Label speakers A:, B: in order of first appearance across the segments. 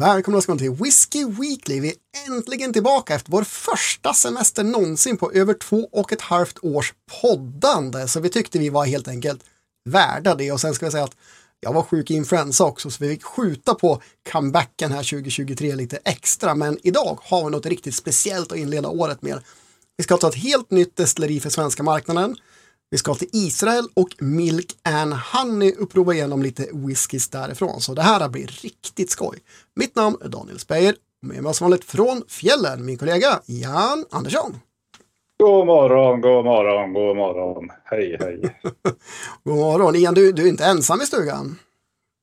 A: Välkomna ska man till Whiskey Weekly. Vi är äntligen tillbaka efter vår första semester någonsin på över två och ett halvt års poddande. Så vi tyckte vi var helt enkelt värda det. Och sen ska vi säga att jag var sjuk i influensa också så vi fick skjuta på comebacken här 2023 lite extra. Men idag har vi något riktigt speciellt att inleda året med. Vi ska ta ett helt nytt destilleri för svenska marknaden. Vi ska till Israel och Milk and Honey och prova igenom lite whiskys därifrån. Så det här blir riktigt skoj. Mitt namn är Daniel Speyer och med mig som vanligt från fjällen min kollega Jan Andersson.
B: God morgon, god morgon, god morgon. Hej, hej.
A: god morgon. Ian, du, du är inte ensam i stugan.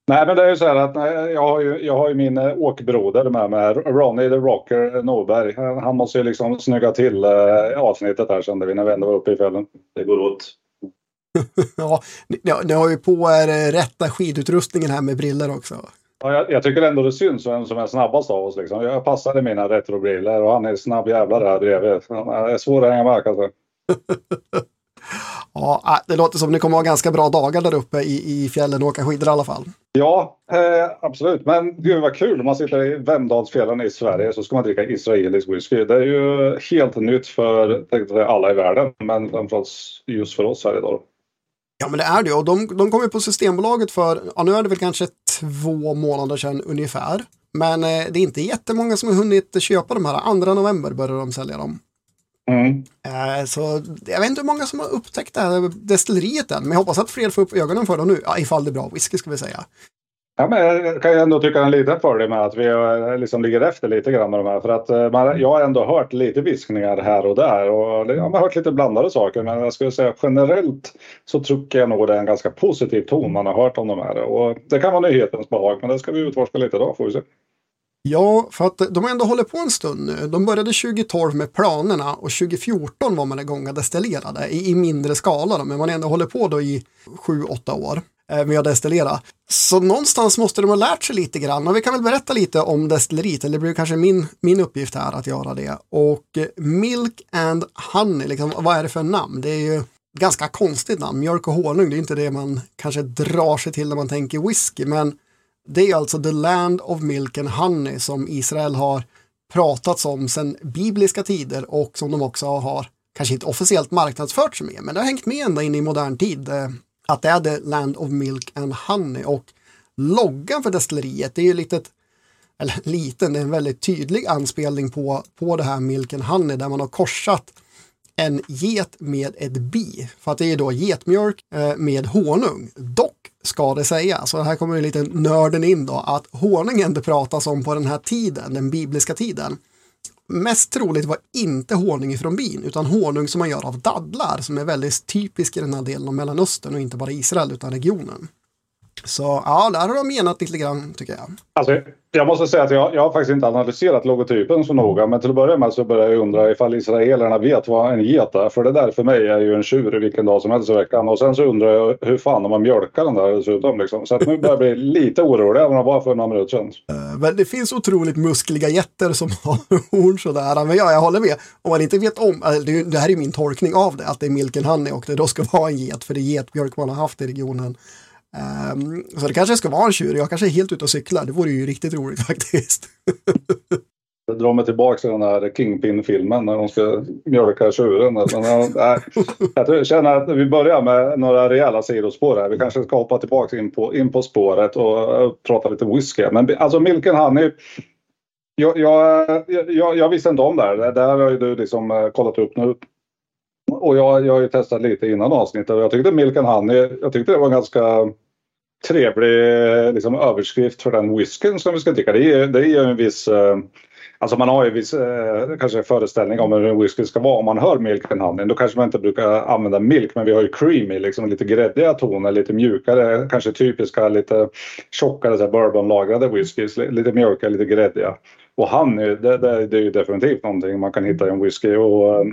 B: Nej, men det är ju så här att jag har ju, jag har ju min eh, åkbroder med mig, Ronny the Rocker Norberg. Han måste ju liksom snygga till äh, avsnittet här kände vi när vi ändå var uppe i fjällen. Det går åt.
A: ja, ni, ni har ju på er eh, rätta skidutrustningen här med briller också.
B: Ja, jag, jag, tycker ändå det syns vem som är snabbast av oss. Liksom. Jag passade mina retrobriller och han är snabb jävla där bredvid. Det är svårt att hänga med alltså.
A: Ja, äh, det låter som ni kommer ha ganska bra dagar där uppe i, i fjällen och åka skidor i alla fall.
B: Ja, eh, absolut. Men gud vad kul, om man sitter i Vemdalsfjällen i Sverige så ska man dricka israelisk whisky. Det är ju helt nytt för alla i världen, men framförallt just för oss här idag.
A: Ja men det är det och de, de kom ju på Systembolaget för, ja nu är det väl kanske två månader sedan ungefär. Men eh, det är inte jättemånga som har hunnit köpa de här. Andra november börjar de sälja dem. Mm. Eh, så jag vet inte hur många som har upptäckt det här destilleriet än, men jag hoppas att fler får upp ögonen för det nu, ja, ifall det är bra whisky ska vi säga.
B: Ja, men jag kan ju ändå tycka en liten fördel med att vi eh, liksom ligger efter lite grann med de här. För att eh, man, jag har ändå hört lite viskningar här och där. Och jag har hört lite blandade saker. Men jag skulle säga generellt så tycker jag nog det är en ganska positiv ton man har hört om de här. Och det kan vara nyhetens behag. Men det ska vi utforska lite idag får vi se.
A: Ja, för att de har ändå hållit på en stund nu. De började 2012 med planerna och 2014 var man igång och destillerade i, mindre skala. Då, men man har ändå hållit på då i 7-8 år Eh, med att destillera. Så någonstans måste de ha lärt sig lite grann och vi kan väl berätta lite om destilleriet, eller det blir kanske min, min uppgift här att göra det. Och eh, Milk and Honey, liksom, vad är det för namn? Det är ju ganska konstigt namn, mjölk och honung, det är inte det man kanske drar sig till när man tänker whisky, men det är alltså the land of milk and honey som Israel har pratats om sedan bibliska tider och som de också har, kanske inte officiellt marknadsfört sig med, men det har hängt med ända in i modern tid. Eh, att det är the land of milk and honey och loggan för destilleriet det är ju lite eller liten, det är en väldigt tydlig anspelning på, på det här milk and honey där man har korsat en get med ett bi. För att det är då getmjölk eh, med honung. Dock ska det sägas, så här kommer lite nörden in då, att honungen det pratas om på den här tiden, den bibliska tiden, mest troligt var inte honung ifrån bin, utan honung som man gör av dadlar, som är väldigt typisk i den här delen av Mellanöstern och inte bara Israel utan regionen. Så ja, där har de menat lite grann tycker jag.
B: Alltså, jag måste säga att jag, jag har faktiskt inte analyserat logotypen så noga. Men till att börja med så börjar jag undra ifall israelerna vet vad en get är. För det där för mig är ju en tjur vilken dag som helst i veckan. Och sen så undrar jag hur fan de har mjölkat den där dessutom. Liksom. Så att nu börjar jag bli lite orolig även om det var för några minuter sedan.
A: Uh, men det finns otroligt muskliga getter som har horn sådär. Men ja, jag håller med. Om man inte vet om, det, det här är min tolkning av det, att det är milken honey och det då ska vara en get. För det är getmjölk man har haft i regionen. Um, så det kanske ska vara en tjur. Jag kanske är helt ute och cyklar. Det vore ju riktigt roligt faktiskt.
B: Det drar mig tillbaka till den här Kingpin-filmen när de ska mjölka tjuren. Eh, jag känner att vi börjar med några rejäla sidospår här. Vi kanske ska hoppa tillbaka in på, in på spåret och eh, prata lite whisky. Men alltså Milken Honey. Jag, jag, jag, jag, visste inte om det här. Det här har ju du liksom eh, kollat upp nu. Och jag, jag har ju testat lite innan avsnittet och jag tyckte Milken Honey, jag tyckte det var ganska trevlig liksom, överskrift för den whiskyn som vi ska dricka. Det är, det är en viss... Eh, alltså man har ju viss eh, kanske föreställning om hur en whisky ska vara. Om man hör milk and honey då kanske man inte brukar använda milk men vi har ju creamy, liksom lite gräddiga toner, lite mjukare, kanske typiska lite tjockare så bourbonlagrade whiskys, lite mjuka, lite gräddiga. Och honey, det, det, det är ju definitivt någonting man kan hitta i en whisky. Och, eh,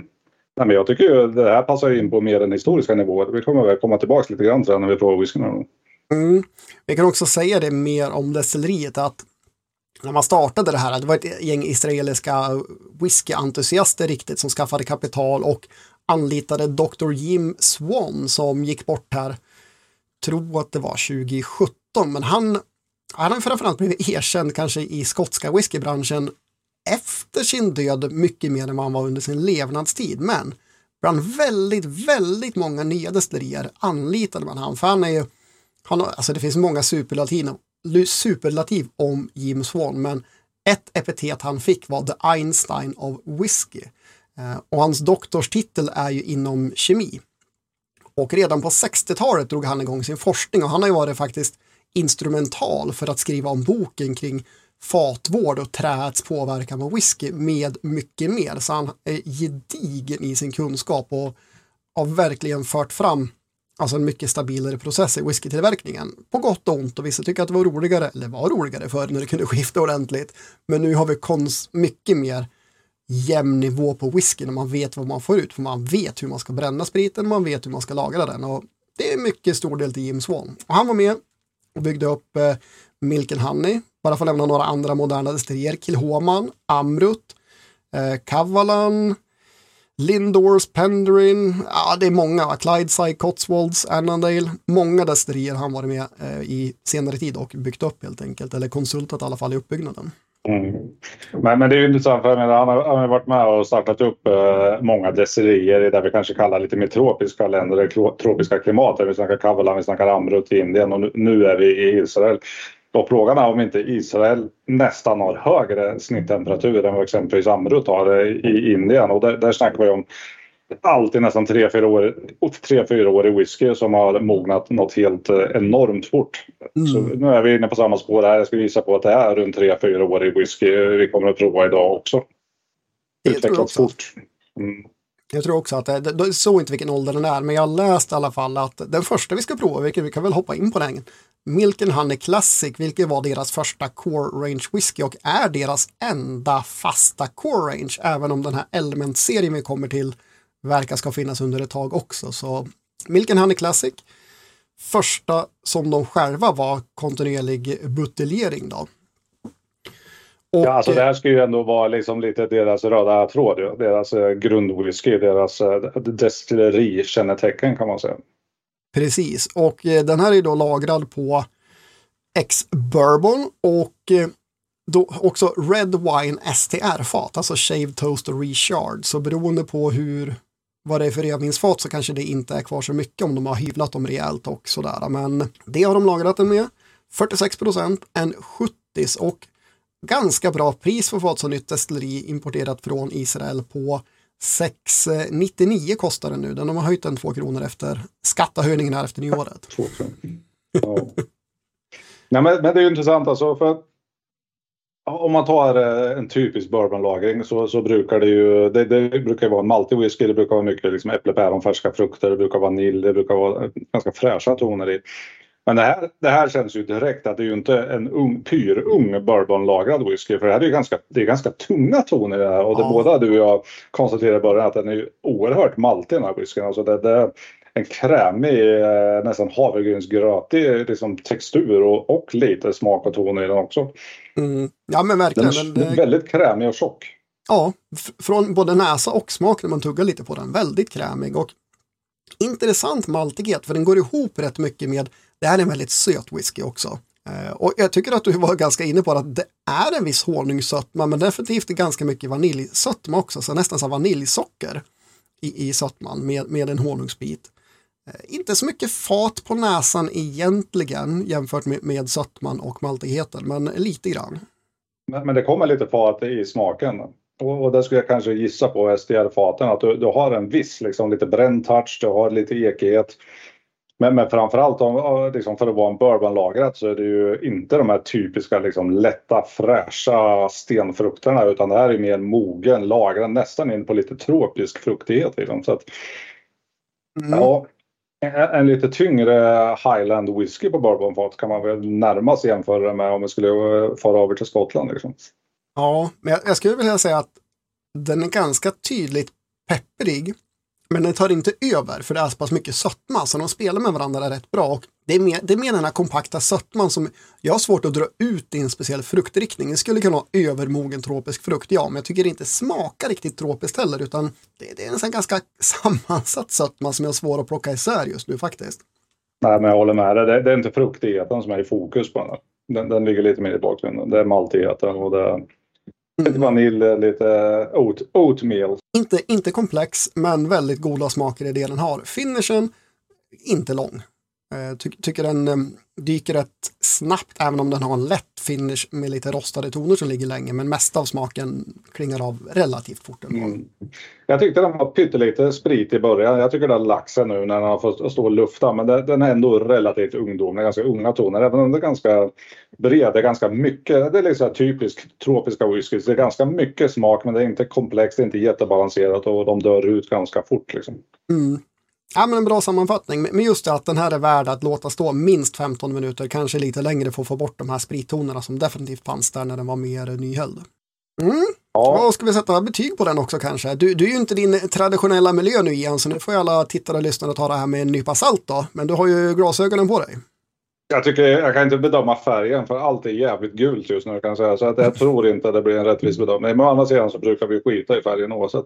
B: Nej, men jag tycker ju det här passar in på mer den historiska nivån. Vi kommer väl komma tillbaka lite grann till när vi provar whiskyn.
A: Mm. Vi kan också säga det mer om destilleriet att när man startade det här, det var ett gäng israeliska whiskyentusiaster riktigt som skaffade kapital och anlitade Dr. Jim Swan som gick bort här, tror att det var 2017, men han han har framförallt blivit erkänd kanske i skotska whiskybranschen efter sin död mycket mer än vad han var under sin levnadstid. Men bland väldigt, väldigt många nya destillerier anlitade man han. För han är ju, han, alltså det finns många superlativ, superlativ om Jim Swan, men ett epitet han fick var The Einstein of Whiskey eh, och hans doktorstitel är ju inom kemi. Och redan på 60-talet drog han igång sin forskning och han har ju varit faktiskt instrumental för att skriva om boken kring fatvård och träets påverkan på whisky med mycket mer. Så han är gedigen i sin kunskap och har verkligen fört fram alltså en mycket stabilare process i whiskytillverkningen. På gott och ont och vissa tycker att det var roligare, eller var roligare förr när det kunde skifta ordentligt. Men nu har vi kons mycket mer jämn nivå på whisky när man vet vad man får ut, för man vet hur man ska bränna spriten, man vet hur man ska lagra den och det är mycket stor del till Jim Swan. Och han var med och byggde upp eh, Milk and Honey, bara för att nämna några andra moderna destillerier, Kilhoman, Amrut, eh, Kavalan, Lindors, Penderin, ja det är många, Clydeside, Cotswolds, Annandale, många destillerier han varit med eh, i senare tid och byggt upp helt enkelt, eller konsultat i alla fall i uppbyggnaden.
B: Mm. Men, men det är ju intressant för han har, han har varit med och startat upp eh, många destillerier i det vi kanske kallar lite mer tropiska länder, eller tropiska klimat. Vi snackar Kavalan, vi snackar Amrut i Indien och nu, nu är vi i Israel. Och frågan är om inte Israel nästan har högre snitttemperatur än vad exempelvis Amrut har i Indien. Och där, där snackar vi om alltid nästan 3-4 år, 3-4 år i whisky som har mognat något helt eh, enormt fort. Mm. Så nu är vi inne på samma spår här. Jag skulle gissa på att det är runt 3-4 år i whisky vi kommer att prova idag också. Utvecklats fort.
A: Mm. Jag tror också att eh, det, det såg inte vilken ålder den är, men jag läste i alla fall att den första vi ska prova, vilket vi kan väl hoppa in på den, Milk Honey Classic, vilket var deras första Core Range Whisky och är deras enda fasta Core Range, även om den här Element-serien vi kommer till verkar ska finnas under ett tag också. Så Milk Honey Classic, första som de själva var kontinuerlig buteljering då.
B: Och, ja, alltså det här ska ju ändå vara liksom lite deras röda tråd, deras eh, grundwhisky, deras eh, destillerikännetecken kan man säga.
A: Precis, och eh, den här är då lagrad på X-Bourbon och då också Red Wine STR-fat, alltså Shaved Toast och Reshard. Så beroende på hur, vad det är för revningsfat så kanske det inte är kvar så mycket om de har hyvlat dem rejält och sådär. Men det har de lagrat den med. 46 procent, en 70 och ganska bra pris för fat som nytt destilleri importerat från Israel på 699 eh, kostar den nu. Den har höjt den två kronor efter skattehöjningen här efter nyåret.
B: ja. Nej, men, men, det är ju intressant alltså. För om man tar eh, en typisk bourbonlagring så, så brukar det ju det, det brukar vara en maltig whisky, det brukar vara mycket liksom äpple, päron, färska frukter, det brukar vara vanilj, det brukar vara eh, ganska fräscha toner i. Men det här, det här känns ju direkt att det är ju inte en ung, pyrung bourbonlagrad whisky. För det här är ju ganska, det är ganska tunga toner i det här. Och det ja. båda du och jag konstaterade i början att den är ju oerhört maltig den här whiskyn. Alltså det, det är en krämig, eh, nästan havregrynsgrötig liksom textur och, och lite smak och ton i den också.
A: Mm. Ja men verkligen.
B: Den är men, väldigt krämig och tjock.
A: Ja, från både näsa och smak när man tuggar lite på den. Väldigt krämig och intressant maltighet för den går ihop rätt mycket med det här är en väldigt söt whisky också. Eh, och jag tycker att du var ganska inne på att det är en viss honungssötma men definitivt ganska mycket vaniljsötma också, så nästan som vaniljsocker i, i sötman med, med en honungsbit. Eh, inte så mycket fat på näsan egentligen jämfört med, med sötman och maltigheten, men lite grann.
B: Men, men det kommer lite fat i smaken. Och, och det skulle jag kanske gissa på SDR-faten, att du, du har en viss liksom, lite bränd touch, du har lite ekighet. Men, men framförallt om, liksom för att vara en bourbonlagrat så är det ju inte de här typiska liksom lätta fräscha stenfrukterna utan det här är mer mogen, lagrad nästan in på lite tropisk fruktighet. Liksom. Så att, mm. ja, en, en, lite tyngre Highland whisky på bourbonfat kan man väl närmast jämföra med om vi skulle fara över till Skottland. Liksom.
A: Ja, men jag, jag skulle vilja säga att den är ganska tydligt pepprig. Men den tar inte över för det är så pass mycket sötma så de spelar med varandra rätt bra. Och det, är mer, det är mer den här kompakta sötman som jag har svårt att dra ut i en speciell fruktriktning. Det skulle kunna vara övermogen tropisk frukt, ja, men jag tycker det inte smakar riktigt tropiskt heller utan det, det är en sån ganska sammansatt sötma som är svår att plocka isär just nu faktiskt.
B: Nej, men jag håller med dig. Det, det är inte fruktigheten som är i fokus på den. Den, den ligger lite mer i bakgrunden. Det är maltigheten och det är lite vanilj, lite oat, oatmeal.
A: Inte, inte komplex, men väldigt goda smaker i det den har. Finishen, inte lång. Eh, ty tycker den eh, dyker rätt snabbt, även om den har en lätt finish med lite rostade toner som ligger länge. Men mesta av smaken klingar av relativt fort. Mm.
B: Jag tyckte den var pyttelite sprit i början. Jag tycker den lagt sig nu när den har fått stå och lufta. Men den är ändå relativt ungdomlig, ganska unga toner. Även om det är ganska bred, det är ganska mycket. Det är liksom typiskt tropiska whisky. Det är ganska mycket smak, men det är inte komplext, det är inte jättebalanserat och de dör ut ganska fort. Liksom.
A: Mm. Ja, men en bra sammanfattning. Men just det att den här är värd att låta stå minst 15 minuter, kanske lite längre för att få bort de här sprittonerna som definitivt fanns där när den var mer nyhälld. Mm. Ja. Vad ska vi sätta betyg på den också kanske? Du, du är ju inte din traditionella miljö nu igen, så nu får ju alla tittare och lyssnare ta det här med en nypa salt då. Men du har ju glasögonen på dig.
B: Jag, tycker, jag kan inte bedöma färgen för allt är jävligt gult just nu kan jag säga. Så att jag tror inte det blir en rättvis bedömning. Men å andra sidan så brukar vi skita i färgen oavsett.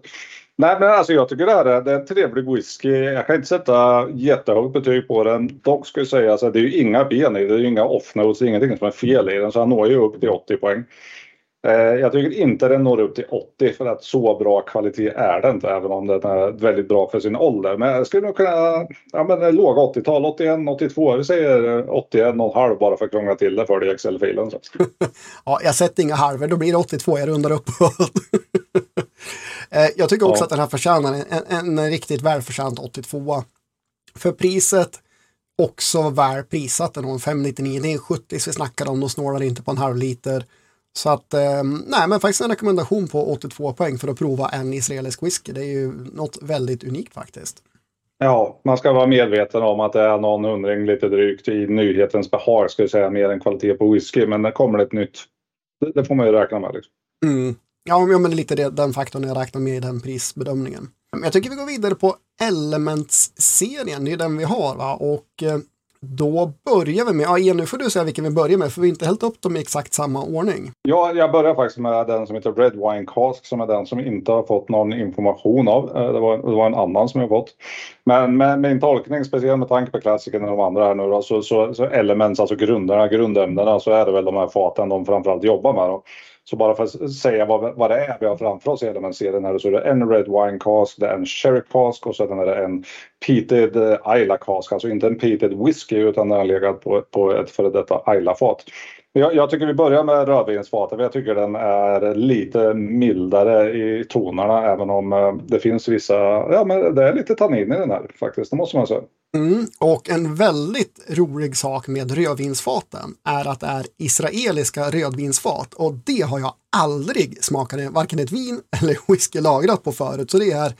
B: Nej men alltså jag tycker det här är, det är en trevlig whisky. Jag kan inte sätta jättehögt betyg på den. Dock skulle jag säga att det är ju inga ben i det. är ju inga off-notes, ingenting som är fel i den. Så han når ju upp till 80 poäng. Eh, jag tycker inte den når upp till 80 för att så bra kvalitet är det inte även om den är väldigt bra för sin ålder. Men jag skulle nog kunna, ja men låga 80-tal, 81, 82, vi säger 81 och halv bara för att krångla till det för dig i Excel-filen.
A: ja, jag sätter inga halvor, då blir det 82, jag rundar uppåt. Eh, jag tycker också ja. att den här förtjänar en, en riktigt välförtjänt 82. För priset också väl prissatt, den har 599, det är 70 vi snackar om, de snålar inte på en halv liter. Så att, eh, nej men faktiskt en rekommendation på 82 poäng för att prova en israelisk whisky. Det är ju något väldigt unikt faktiskt.
B: Ja, man ska vara medveten om att det är någon hundring lite drygt i nyhetens behag, jag säga, mer än kvalitet på whisky. Men det kommer ett nytt, det, det får man ju räkna med. Liksom.
A: Mm. Ja, men lite det, den faktorn jag räknar med i den prisbedömningen. Jag tycker vi går vidare på Elements-serien, det är den vi har. Va? Och eh, då börjar vi med, ja Ian, nu får du säga vilken vi börjar med, för vi har inte hällt upp dem i exakt samma ordning.
B: Ja, jag börjar faktiskt med den som heter Red Wine Cask som är den som inte har fått någon information av. Eh, det var, det var en annan som jag fått. Men med min tolkning, speciellt med tanke på klassiken och de andra här nu då, så, så, så elements, alltså grunderna, grundämnena, så är det väl de här faten de framförallt jobbar med. Då. Så bara för att säga vad, vad det är vi har framför oss i elementserien här så är det en Red Wine Cask, det är en Sherry Cask och sen är det en Peated eh, Isla Cask. Alltså inte en Peated Whisky utan den har legat på, på ett före detta Isla-fat. Jag, jag, tycker vi börjar med rödvinsfatet. Jag tycker den är lite mildare i tonerna även om eh, det finns vissa, ja men det är lite tannin i den här faktiskt, det måste man säga.
A: Mm, och en väldigt rolig sak med rödvinsfaten är att det är israeliska rödvinsfat och det har jag aldrig smakat varken ett vin eller whisky lagrat på förut så det är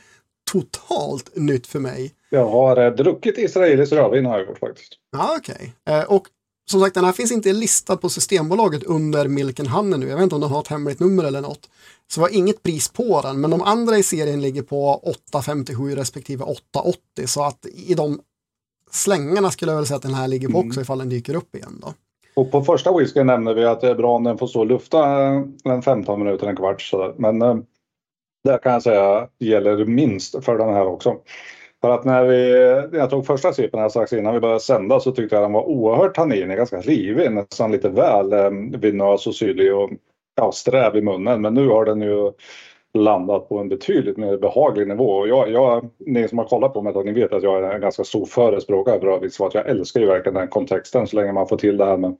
A: totalt nytt för mig.
B: Jag har eh, druckit israelisk rödvin har jag gjort faktiskt.
A: Ja, okej. Okay. Eh, och som sagt, den här finns inte listad på Systembolaget under Milken Honey nu. Jag vet inte om den har ett hemligt nummer eller något. Så det var inget pris på den, men de andra i serien ligger på 8,57 respektive 8,80. Så att i de slängarna skulle jag väl säga att den här ligger på mm. också ifall den dyker upp igen då.
B: Och på första whisky nämner vi att det är bra om den får stå och lufta en 15 minuter, en kvart sådär. Men eh, det kan jag säga gäller minst för den här också. För att när, vi, när jag tog första sippen här strax innan vi började sända så tyckte jag den var oerhört tanninig, ganska rivig, nästan lite väl eh, vinös och syrlig och ja, sträv i munnen. Men nu har den ju landat på en betydligt mer behaglig nivå. Och jag, jag, ni som har kollat på mig ett ni vet att jag är en ganska stor förespråkare för. Så att jag älskar ju verkligen den kontexten så länge man får till det här med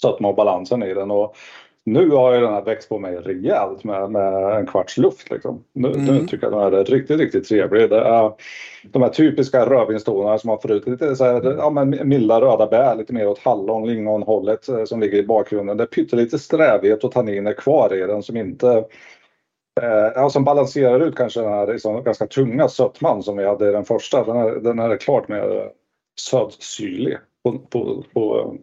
B: sötma och balansen i den. Och nu har ju den här växt på mig rejält med, med en kvarts luft. Liksom. Nu, mm. nu tycker jag den är riktigt, riktigt trevlig. Det är de här typiska rödvinstonerna som har förut lite så här, ja, men milda röda bär, lite mer åt hallon, lingonhållet eh, som ligger i bakgrunden. Det är pyttelite strävhet och tanniner kvar i den som inte Eh, ja, som balanserar ut kanske den här liksom, ganska tunga sötman som vi hade i den första. Den är, den är klart mer sötsyrlig på, på, på,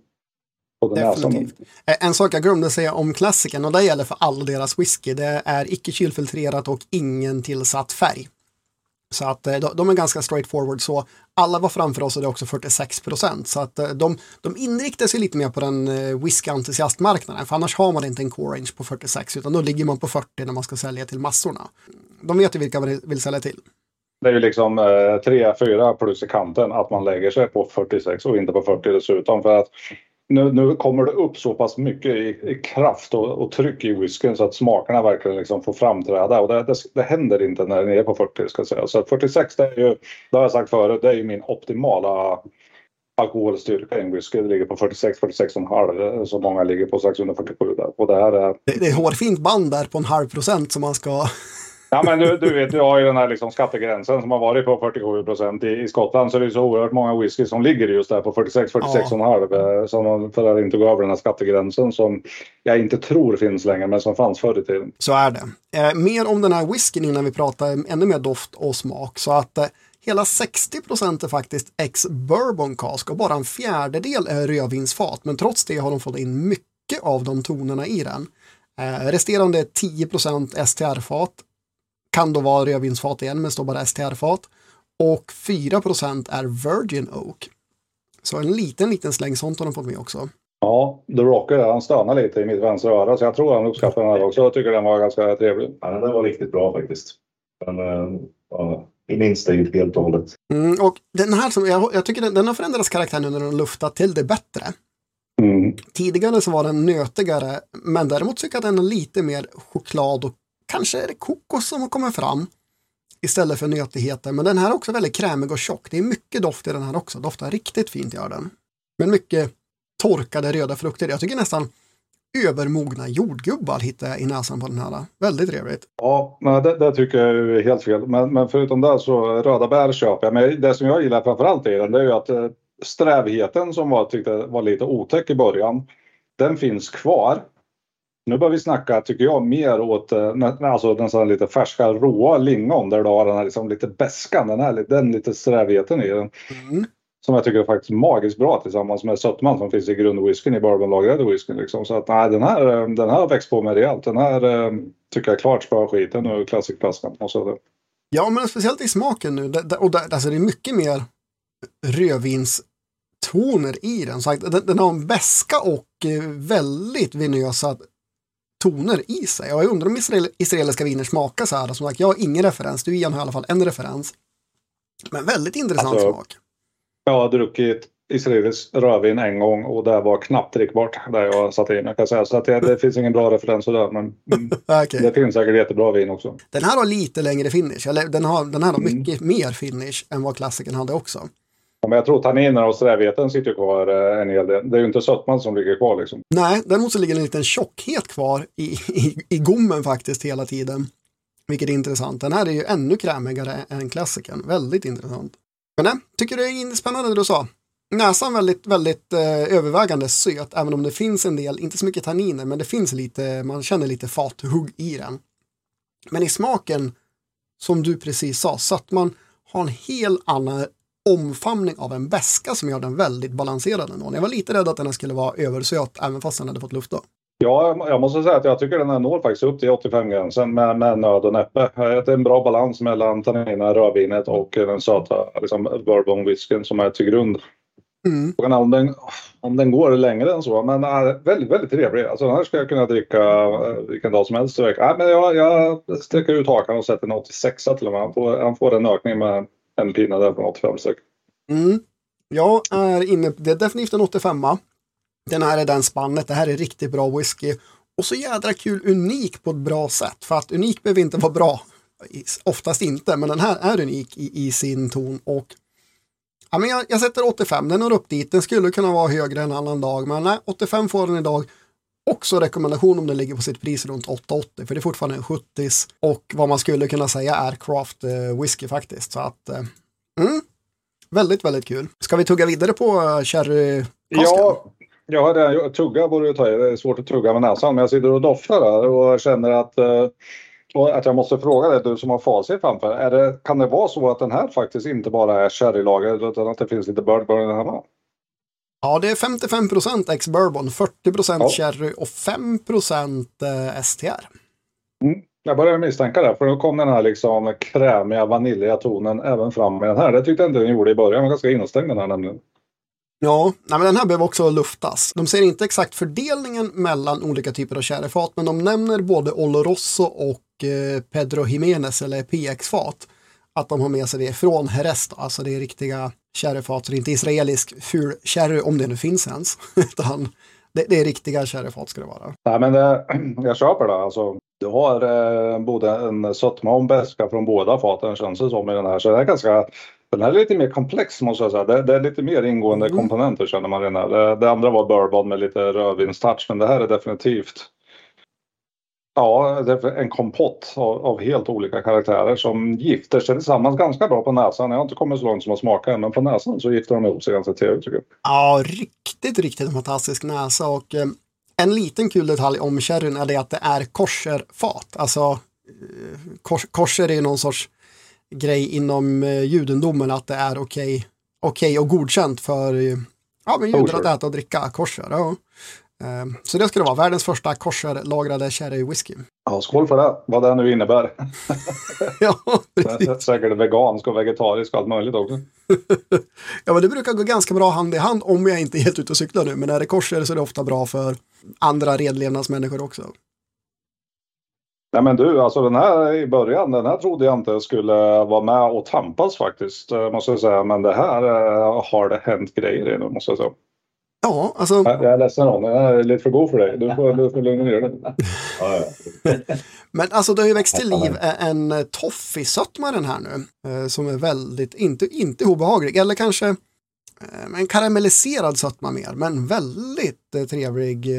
A: Definitivt. Eh, en sak jag glömde säga om klassiken och det gäller för all deras whisky. Det är icke kylfiltrerat och ingen tillsatt färg. Så att eh, de är ganska straightforward så alla var framför oss och det är också 46 procent. Så att eh, de, de inriktar sig lite mer på den eh, whisky-entusiastmarknaden. För annars har man inte en core range på 46 utan då ligger man på 40 när man ska sälja till massorna. De vet ju vilka man vill sälja till.
B: Det är ju liksom 3-4 plus i kanten att man lägger sig på 46 och inte på 40 dessutom. För att nu, nu kommer det upp så pass mycket i, i kraft och, och, tryck i whiskyn så att smakerna verkligen liksom får framträda. Och det, det, det, händer inte när den är på 40 ska jag säga. Så 46 det är ju, det har jag sagt förut, det är ju min optimala alkoholstyrka i en whisky. Det ligger på 46, 46,5 så många ligger på strax under 47 där. Och det, här är...
A: det, det är hårfint band där på en halv procent som man ska
B: Ja men du, du vet, du har ju den här liksom skattegränsen som har varit på 47 procent i, i Skottland. Så det är så oerhört många whisky som ligger just där på 46, 46,5. Ja. Som för att inte gå över den här skattegränsen som jag inte tror finns längre men som fanns förr i tiden.
A: Så är det. Eh, mer om den här whiskyn innan vi pratar ännu mer doft och smak. Så att eh, hela 60 procent är faktiskt ex-bourbon cask och bara en fjärdedel är rödvinsfat. Men trots det har de fått in mycket av de tonerna i den. Eh, resterande 10 procent STR-fat kan då vara rödvinsfat igen, men står bara STR-fat. Och 4% är Virgin Oak. Så en liten, liten släng sånt har de fått med också.
B: Ja, The Rocker han stönar lite i mitt vänstra öra så jag tror han uppskattar den här också. Jag tycker den var ganska trevlig.
C: Ja, den var riktigt bra faktiskt. Men, äh, ja, i min stil helt och hållet.
A: Mm, och den här som, jag, jag tycker den, den, har förändrats karaktär nu när den luftat till det bättre. Mm. Tidigare så var den nötigare, men däremot tycker jag att den är lite mer choklad och Kanske är det kokos som kommer fram istället för nötigheter. Men den här är också väldigt krämig och tjock. Det är mycket doft i den här också. Doftar riktigt fint gör den. Men mycket torkade röda frukter. Jag tycker nästan övermogna jordgubbar hittar jag i näsan på den här. Väldigt trevligt.
B: Ja, men det, det tycker jag är helt fel. Men, men förutom det så röda bär köper jag. Men det som jag gillar framförallt i den det är ju att eh, strävheten som jag tyckte var lite otäck i början. Den finns kvar. Nu börjar vi snacka, tycker jag, mer åt eh, alltså den sån lite färska råa lingon där du har den här liksom lite bäskan, den, här, den lite strävheten i den. Mm. Som jag tycker är faktiskt magiskt bra tillsammans med sötman som finns i grundwhiskyn i bourbonlagrade whiskyn. Liksom. Så att nej, den här, eh, den här har växt på mig rejält. Den här eh, tycker jag klart ha skiten ur klassikflaskan.
A: Ja, men speciellt i smaken nu. Och där, alltså det är mycket mer rödvinstoner i den. Så den, den har en bäska och väldigt vinösa toner i sig. Och jag undrar om israel israeliska viner smakar så här. Som sagt, jag har ingen referens. Du Ian har i alla fall en referens. Men väldigt intressant alltså, smak.
B: Jag har druckit israelisk rödvin en gång och det var knappt drickbart där jag satte in. Jag kan säga. Så att det, det finns ingen bra referens där. Men okay. det finns säkert jättebra vin också.
A: Den här har lite längre finish. Eller den, har, den här har mm. mycket mer finish än vad klassiken hade också.
B: Ja, men jag tror tanninerna och strävheten sitter kvar eh, en hel del. Det är ju inte sötman som ligger kvar liksom.
A: Nej, däremot så ligger en liten tjockhet kvar i, i, i gommen faktiskt hela tiden. Vilket är intressant. Den här är ju ännu krämigare än klassikern. Väldigt intressant. Men nej, tycker det är spännande det du sa. Näsan väldigt, väldigt eh, övervägande söt, även om det finns en del, inte så mycket tanniner, men det finns lite, man känner lite fathugg i den. Men i smaken, som du precis sa, sötman har en helt annan omfamning av en beska som gör den väldigt balanserad ändå. Jag var lite rädd att den skulle vara översöt även fast den hade fått luft då.
B: Ja, jag måste säga att jag tycker den här når faktiskt upp till 85-gränsen med, med nöd och näppe. Det är en bra balans mellan tannina, rödvinet och den söta liksom, bourbon whiskyn som är till grund. Mm. Frågan är om den, om den går längre än så, men är väldigt, väldigt trevlig. Alltså den här ska jag kunna dricka eh, vilken dag som helst. Nej, men jag, jag sträcker ut hakan och sätter en 86 till och med. Han får, han får en ökning med en pinne där på 85 styck.
A: Mm. Jag är inne det är definitivt en 85 Den här är den spannet, det här är riktigt bra whisky. Och så jädra kul unik på ett bra sätt. För att unik behöver inte vara bra. Oftast inte, men den här är unik i, i sin ton. Och ja, men jag, jag sätter 85, den har upp dit. Den skulle kunna vara högre en annan dag, men nej, 85 får den idag. Också rekommendation om den ligger på sitt pris runt 8,80 för det är fortfarande en 70 och vad man skulle kunna säga är craft eh, whisky faktiskt. Så att, eh, mm, väldigt, väldigt kul. Ska vi tugga vidare på eh, uh, sherry
B: Ja, ja redan tugga borde jag ta Det är svårt att tugga med näsan, men jag sitter och doftar där och känner att eh, och att jag måste fråga dig, du som har facit framför. Är det, kan det vara så att den här faktiskt inte bara är sherrylager utan att det finns lite birdburn i den här med?
A: Ja, det är 55 procent ex-bourbon, 40 procent ja. sherry och 5 procent eh, STR.
B: Mm. Jag började misstänka det, för då kom den här liksom krämiga vaniljiga tonen även fram med den här. Det tyckte jag inte den gjorde i början, den var ganska instängd den här nämligen.
A: Ja, nej, men den här behöver också luftas. De ser inte exakt fördelningen mellan olika typer av sherryfat, men de nämner både Oloroso och eh, Pedro Jiménez eller PX-fat. Att de har med sig det från Jerez, alltså det är riktiga är inte israelisk ful sherry om det nu finns ens. Utan det, det är riktiga sherryfat ska det vara.
B: Nej men det, jag köper det. Alltså, du har eh, både en sötma och en beska från båda faten känns det som i den här. Så det är ganska den här är lite mer komplex måste jag säga. Det, det är lite mer ingående mm. komponenter känner man redan. Det, det andra var bourbon med lite rödvinstouch men det här är definitivt Ja, det är en kompott av, av, helt olika karaktärer som gifter sig tillsammans ganska bra på näsan. Jag har inte kommit så långt som att smaka än, men på näsan så gifter de ihop sig ganska trevligt tycker jag.
A: Ja, riktigt, riktigt fantastisk näsa och eh, en liten kul detalj om sherryn är det att det är korserfat. Alltså eh, kors, korser är någon sorts grej inom eh, judendomen att det är okej okay, okay och godkänt för ja, men judar att äta och dricka korser. Ja. Ehm, så det ska det vara, världens första korserlagrade sherry whisky.
B: Ja, skål för det, vad det nu innebär.
A: ja, precis.
B: Säkert vegansk och vegetarisk och allt möjligt också.
A: ja, men det brukar gå ganska bra hand i hand om jag inte är helt ute och cyklar nu. Men är det korser så är det ofta bra för andra redlevnadsmänniskor också.
B: Nej men du, alltså den här i början, den här trodde jag inte skulle vara med och tampas faktiskt, eh, måste jag säga. Men det här eh, har det hänt grejer i nu, måste jag säga.
A: Ja, alltså.
B: Jag, jag är ledsen om jag är lite för god för dig. Du får, du får lugna ner dig. Ja,
A: ja. Men alltså det har ju växt till liv en toffisötma den här nu. Eh, som är väldigt, inte, inte obehaglig. Eller kanske eh, en karamelliserad sötma mer. Men väldigt eh, trevlig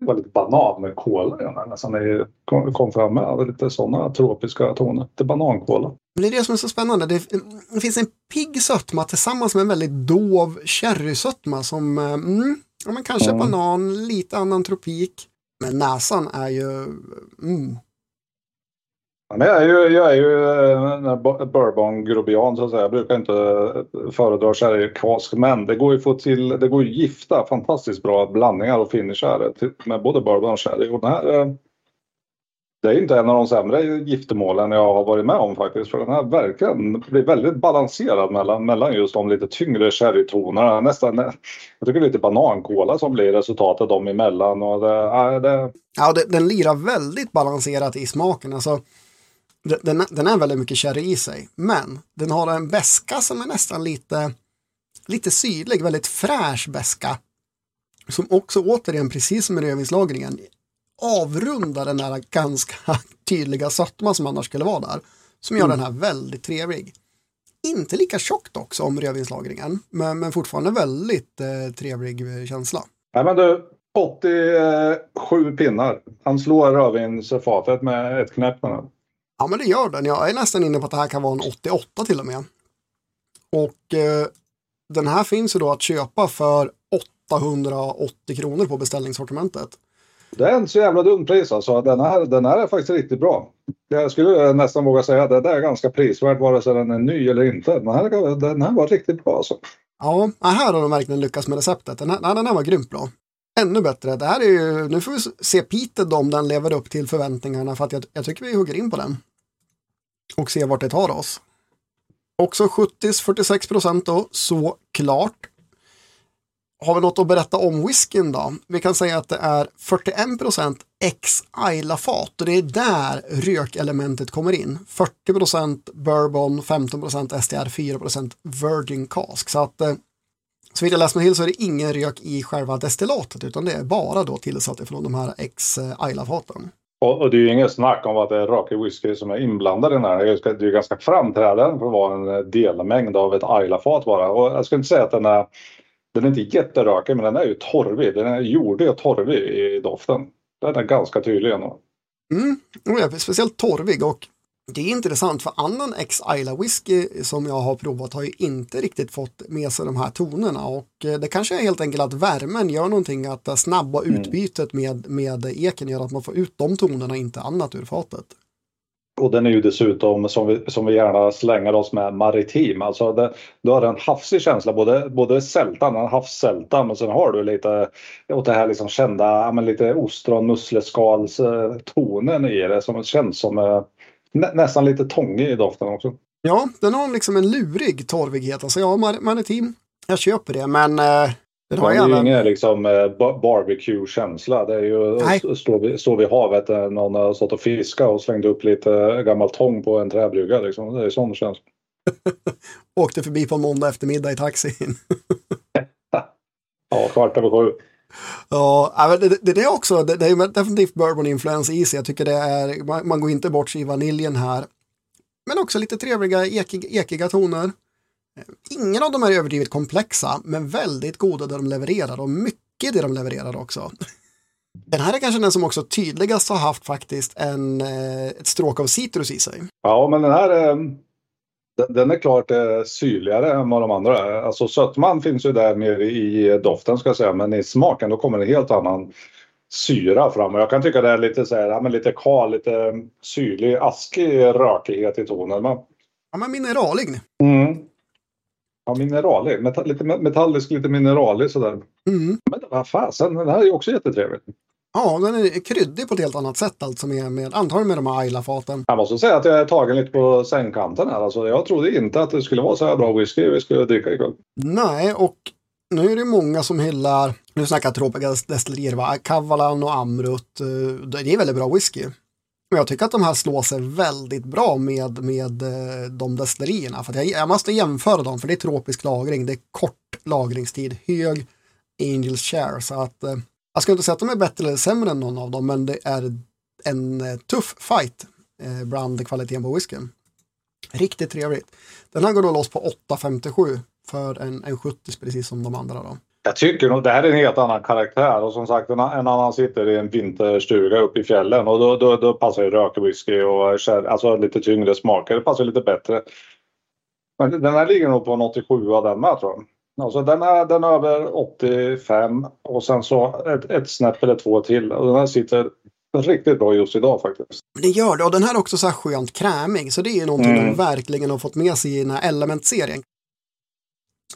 B: det var lite banan med kola i nästan det kom, kom fram med. Lite sådana tropiska toner. Lite banankola.
A: Det är det som är så spännande. Det, det finns en pigg sötma tillsammans med en väldigt dov sherrysötma som eh, mm, ja, men kanske mm. banan, lite annan tropik. Men näsan är ju mm,
B: men jag är ju, jag är ju eh, bourbon-grobian så att säga. Jag brukar inte eh, föredra sherrykask men det går ju få till, det går ju gifta fantastiskt bra blandningar och finisher med både bourbon och sherry. Och den här, eh, det är inte en av de sämre giftermålen jag har varit med om faktiskt. För den här verkligen blir väldigt balanserad mellan, mellan just de lite tyngre sherrytonerna. Nästan, jag tycker lite banankola som blir resultatet dem emellan. Och det, det...
A: Ja, det, den lirar väldigt balanserat i smaken. Alltså, den, den är väldigt mycket sherry i sig, men den har en beska som är nästan lite, lite syrlig, väldigt fräsch beska. Som också återigen, precis som i rödvinslagringen, avrundar den där ganska tydliga sötma som annars skulle vara där. Som gör mm. den här väldigt trevlig. Inte lika tjockt dock som rödvinslagringen, men, men fortfarande väldigt eh, trevlig känsla.
B: Nej men du, 87 pinnar. Han slår rödvinsfatet med ett knäpp med den.
A: Ja, men det gör den. Jag är nästan inne på att det här kan vara en 88 till och med. Och eh, den här finns ju då att köpa för 880 kronor på beställningssortimentet.
B: Det är inte så jävla dumt pris alltså. Den här, den här är faktiskt riktigt bra. Jag skulle nästan våga säga att det är ganska prisvärt vare sig den är ny eller inte. Den här, den här var riktigt bra alltså.
A: Ja, här har de verkligen lyckats med receptet. Den här, den här var grymt bra. Ännu bättre. Det här är ju, nu får vi se Peter om den lever upp till förväntningarna för att jag, jag tycker vi hugger in på den. Och ser vart det tar oss. Också 70-46 procent då, såklart. Har vi något att berätta om whiskyn då? Vi kan säga att det är 41% ex Isla-fat och det är där rökelementet kommer in. 40% bourbon, 15% STR, 4% virgin cask. Så att eh, så vitt jag läst mig till så är det ingen rök i själva destillatet utan det är bara då tillsatt ifrån de här ex Isla-faten.
B: Och, och, det är ju inget snack om att det är rökig whisky som är inblandad i den här. Det är ju ganska framträdande för att vara en eh, delmängd av ett Isla-fat bara. Och jag skulle inte säga att den är, den är inte jätterökig men den är ju torvig. Den är jordig och torvig i doften. Den är ganska tydlig ändå.
A: Mm, speciellt torvig och det är intressant för annan ex Isla whisky som jag har provat har ju inte riktigt fått med sig de här tonerna och eh, det kanske är helt enkelt att värmen gör någonting att det snabba mm. utbytet med, med eken gör att man får ut de tonerna, inte annat ur fatet.
B: Och den är ju dessutom, som vi, som vi gärna slänger oss med, maritim. Alltså det, du har en havsig känsla, både, både sältan, en havssälta, men sen har du lite åt det här liksom kända, men lite ostron, mussleskals tonen i det som känns som eh, nä, nästan lite tångig i doften också.
A: Ja, den har liksom en lurig torvighet. Alltså ja, maritim, jag köper det, men eh...
B: Den har det är ju ingen liksom, eh, barbecue-känsla. Det är ju stå vid, stå vid havet, någon har stått och fiskat och slängt upp lite gammal tång på en träbrygga. Liksom. Det är sån känsla.
A: Åkte förbi på en måndag eftermiddag i taxin.
B: ja, kvart över sju.
A: Ja, det, det, det är också, det, det är definitivt bourbon influens i sig. Jag tycker det är, man, man går inte bort sig i vaniljen här. Men också lite trevliga ekiga, ekiga toner. Ingen av dem är överdrivet komplexa, men väldigt goda där de levererar och mycket det de levererar också. Den här är kanske den som också tydligast har haft faktiskt en, eh, ett stråk av citrus i sig.
B: Ja, men den här är, den är klart eh, syrligare än vad de andra är. Alltså sötman finns ju där mer i doften ska jag säga, men i smaken då kommer en helt annan syra fram. Och jag kan tycka det är lite så här, ja, men lite kal, lite syrlig, askig rökighet i tonen. Men...
A: Ja, men mineralig.
B: Mm. Ja, mineralig. Metall, lite metallisk, lite mineralig sådär.
A: Mm.
B: Men vad fasen, den här är ju också jättetrevlig.
A: Ja, den är kryddig på ett helt annat sätt alltså med, med antagligen med de här Ayla-faten.
B: Jag måste säga att jag är tagen lite på sängkanten här. Alltså, jag trodde inte att det skulle vara så här bra whisky vi skulle dricka ikväll.
A: Nej, och nu är det många som hyllar, nu snackar tropiska destillerier, va? Kavalan och Amrut. eh, Det är väldigt bra whisky. Jag tycker att de här slår sig väldigt bra med, med eh, de destillerierna. För att jag, jag måste jämföra dem, för det är tropisk lagring, det är kort lagringstid, hög Angels share. Så att eh, jag skulle inte säga att de är bättre eller sämre än någon av dem, men det är en eh, tuff fight bland kvaliteten på whiskyn. Riktigt trevligt. Den här går då loss på 8,57 för en, en 70 precis som de andra då.
B: Jag tycker nog det här är en helt annan karaktär och som sagt en, en annan sitter i en vinterstuga uppe i fjällen och då, då, då passar ju rökwhisky och kär- alltså lite tyngre smaker. Det passar lite bättre. Men den här ligger nog på en 87 av den med tror jag. Alltså den är, den är över 85 och sen så ett, ett snäpp eller två till. Och den här sitter riktigt bra just idag faktiskt.
A: Det gör det och den här är också så här skönt krämig så det är ju någonting
B: Mm.
A: de verkligen har fått med sig i den här Element-serien.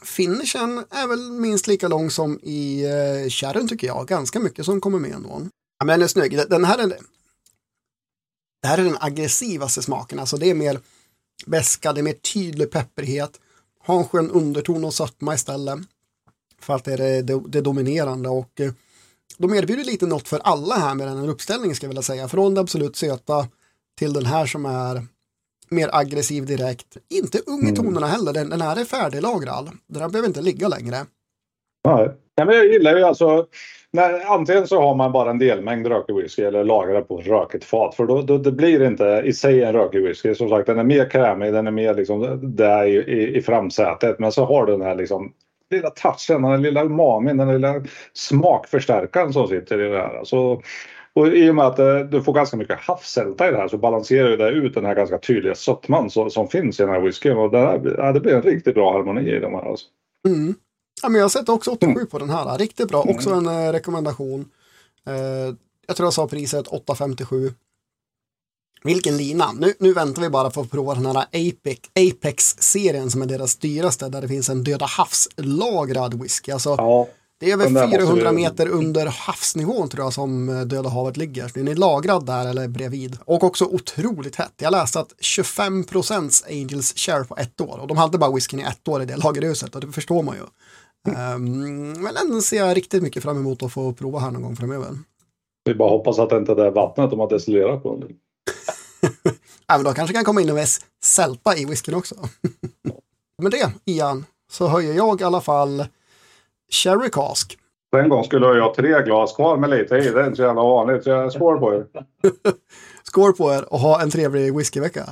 A: Finishen är väl minst lika lång som i eh, kärren Sharon tycker jag, ganska mycket som kommer med ändå. Ja, men den är snygg, den här är det här är den aggressivaste smaken, alltså det är mer beska, det är mer tydlig pepprighet, har en skön underton och sötma istället. För att det är det, det, det dominerande och eh, de erbjuder lite något för alla här med den här uppställningen ska jag vilja säga. Från det absolut söta till den här som är mer aggressiv direkt. Inte ung i tonerna heller, den, den här är färdiglagrad. Den här behöver inte ligga längre.
B: Nej. Men jag gillar ju alltså när, antingen så har man bara en delmängd rökig whisky eller lagrar på rökigt fat för då, då det blir inte i sig en rökig whisky. Som sagt den är mer krämig, den är mer liksom där i, i, i framsätet men så har du den här liksom lilla touchen, den lilla umamin, den lilla smakförstärkaren som sitter i det här. Alltså, och I och med att eh, du får ganska mycket havssälta i det här så balanserar det ut den här ganska tydliga sötman som, som finns i den här whiskyn. Och det, här, ja, det blir en riktigt bra harmoni i de här. Alltså.
A: Mm. Ja, men jag sätter också 87 på den här. Riktigt bra. Också en eh, rekommendation. Eh, jag tror jag sa priset 8,57. Vilken lina. Nu, nu väntar vi bara för att prova den här Apex, Apex-serien som är deras dyraste där det finns en Döda havslagrad whisky. Alltså,
B: Ja,
A: det är över
B: måste
A: 400
B: vi-
A: meter under havsnivån tror jag som eh, Döda havet ligger. Så Den är lagrad där eller bredvid. Och också otroligt hett. Jag läste att 25 procents Angels share på ett år. Och de hade bara whiskyn i ett år i det lagerhuset och det förstår man ju. Ehm, men den ser jag riktigt mycket fram emot att få prova här någon gång framöver.
B: vi bara hoppas att det inte är det vattnet de har destillerat på.
A: Även då kanske kan komma in en viss sälta i whiskyn också. Med det, Ian, så höjer jag i alla fall Cherry Cask.
B: En gång skulle jag ha tre glas kvar med lite i. Det är inte så jävla vanligt. Så jag skål på er.
A: Skål på er och ha en trevlig whiskyvecka.